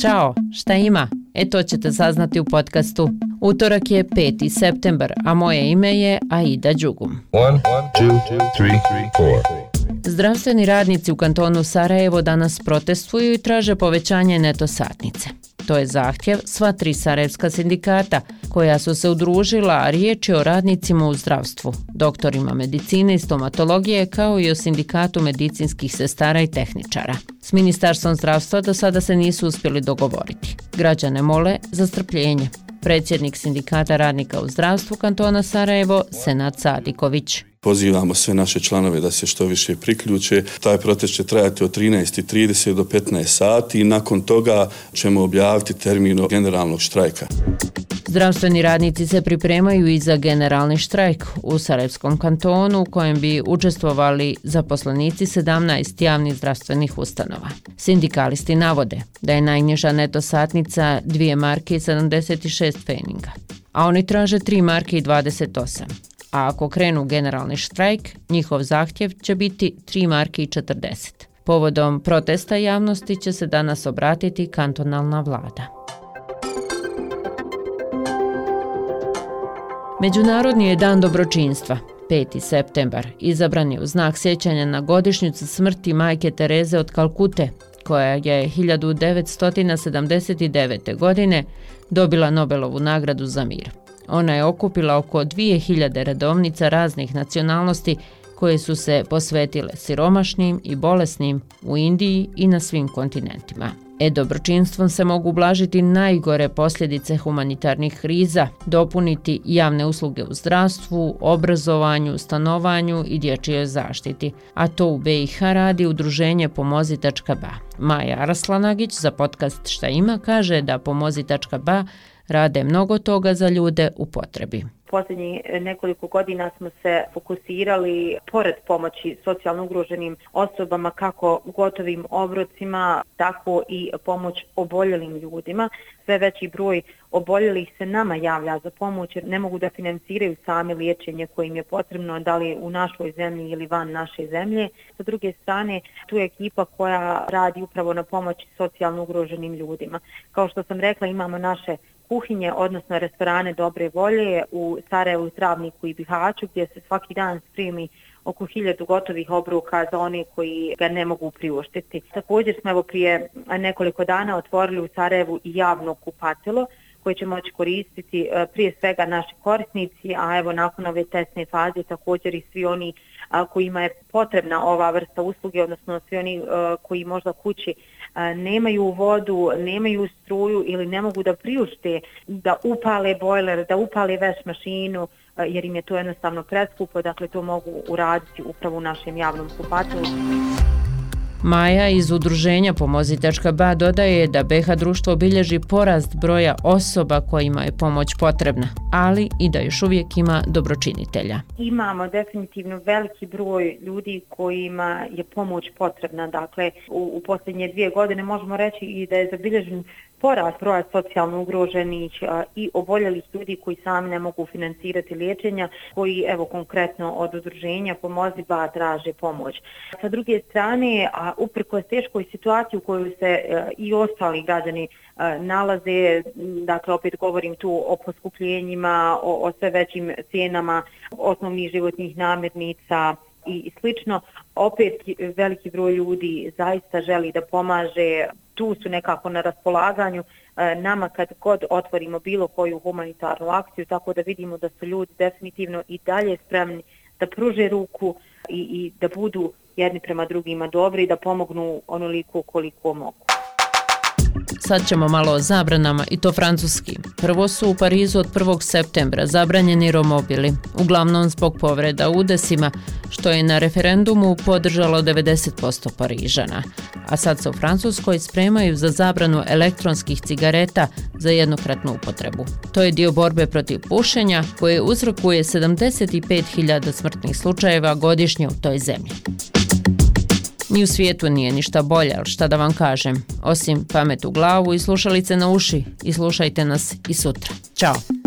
Ćao, šta ima? E to ćete saznati u podcastu. Utorak je 5. septembar, a moje ime je Aida Đugum. One, two, three, Zdravstveni radnici u kantonu Sarajevo danas protestuju i traže povećanje neto satnice. To je zahtjev sva tri sarajevska sindikata koja su se udružila, a riječ je o radnicima u zdravstvu, doktorima medicine i stomatologije kao i o sindikatu medicinskih sestara i tehničara. S Ministarstvom zdravstva do sada se nisu uspjeli dogovoriti. Građane mole za strpljenje. Predsjednik sindikata radnika u zdravstvu kantona Sarajevo, Senat Sadiković. Pozivamo sve naše članove da se što više priključe. Taj protest će trajati od 13.30 do 15 sati i nakon toga ćemo objaviti termin generalnog štrajka. Zdravstveni radnici se pripremaju i za generalni štrajk u Sarajevskom kantonu u kojem bi učestvovali zaposlenici 17 javnih zdravstvenih ustanova. Sindikalisti navode da je najniža neto satnica 2 marke i 76 peninga, a oni traže 3 marke i 28 a ako krenu generalni štrajk, njihov zahtjev će biti 3 marke i 40. Povodom protesta javnosti će se danas obratiti kantonalna vlada. Međunarodni je dan dobročinstva, 5. septembar, izabran je u znak sjećanja na godišnjicu smrti majke Tereze od Kalkute, koja je 1979. godine dobila Nobelovu nagradu za mir. Ona je okupila oko 2000 redovnica raznih nacionalnosti koje su se posvetile siromašnim i bolesnim u Indiji i na svim kontinentima. E dobročinstvom se mogu ublažiti najgore posljedice humanitarnih kriza, dopuniti javne usluge u zdravstvu, obrazovanju, stanovanju i dječjoj zaštiti. A to u BiH radi udruženje Pomozi.ba. Maja Arslanagić za podcast Šta ima kaže da Pomozi.ba rade mnogo toga za ljude u potrebi. Posljednjih e, nekoliko godina smo se fokusirali pored pomoći socijalno ugroženim osobama kako gotovim obrocima, tako i pomoć oboljelim ljudima. Sve veći broj oboljelih se nama javlja za pomoć jer ne mogu da financiraju sami liječenje kojim je potrebno, da li u našoj zemlji ili van naše zemlje. Sa druge strane, tu je ekipa koja radi upravo na pomoći socijalno ugroženim ljudima. Kao što sam rekla, imamo naše kuhinje, odnosno restorane Dobre volje u Sarajevu, Travniku i Bihaću, gdje se svaki dan spremi oko hiljadu gotovih obruka za one koji ga ne mogu priuštiti. Također smo evo prije nekoliko dana otvorili u Sarajevu i javno kupatilo koje će moći koristiti e, prije svega naši korisnici, a evo nakon ove testne faze također i svi oni kojima je potrebna ova vrsta usluge, odnosno svi oni e, koji možda kući nemaju vodu, nemaju struju ili ne mogu da priušte da upale bojler, da upale veš mašinu, jer im je to jednostavno preskupo, dakle to mogu uraditi upravo u našem javnom kupatu. Maja iz udruženja Pomozi.ba dodaje da BH društvo bilježi porast broja osoba kojima je pomoć potrebna, ali i da još uvijek ima dobročinitelja. Imamo definitivno veliki broj ljudi kojima je pomoć potrebna. Dakle, u, u posljednje dvije godine možemo reći i da je zabilježen porast broja socijalno ugroženih i oboljelih ljudi koji sami ne mogu financirati liječenja, koji evo konkretno od udruženja pomozi ba traže pomoć. Sa druge strane, a uprko teškoj situaciji u kojoj se e, i ostali građani e, nalaze, dakle opet govorim tu o poskupljenjima, o, o sve većim cijenama osnovnih životnih namirnica, i slično, opet veliki broj ljudi zaista želi da pomaže, tu su nekako na raspolaganju e, nama kad god otvorimo bilo koju humanitarnu akciju, tako da vidimo da su ljudi definitivno i dalje spremni da pruže ruku i, i da budu jedni prema drugima dobri i da pomognu onoliko koliko mogu. Sad ćemo malo o zabranama i to francuski. Prvo su u Parizu od 1. septembra zabranjeni romobili, uglavnom zbog povreda udesima, što je na referendumu podržalo 90% Parižana. A sad se u Francuskoj spremaju za zabranu elektronskih cigareta za jednokratnu upotrebu. To je dio borbe protiv pušenja koje uzrokuje 75.000 smrtnih slučajeva godišnje u toj zemlji. Ni u svijetu nije ništa bolje, ali šta da vam kažem, osim pamet u glavu i slušalice na uši i slušajte nas i sutra. Ćao!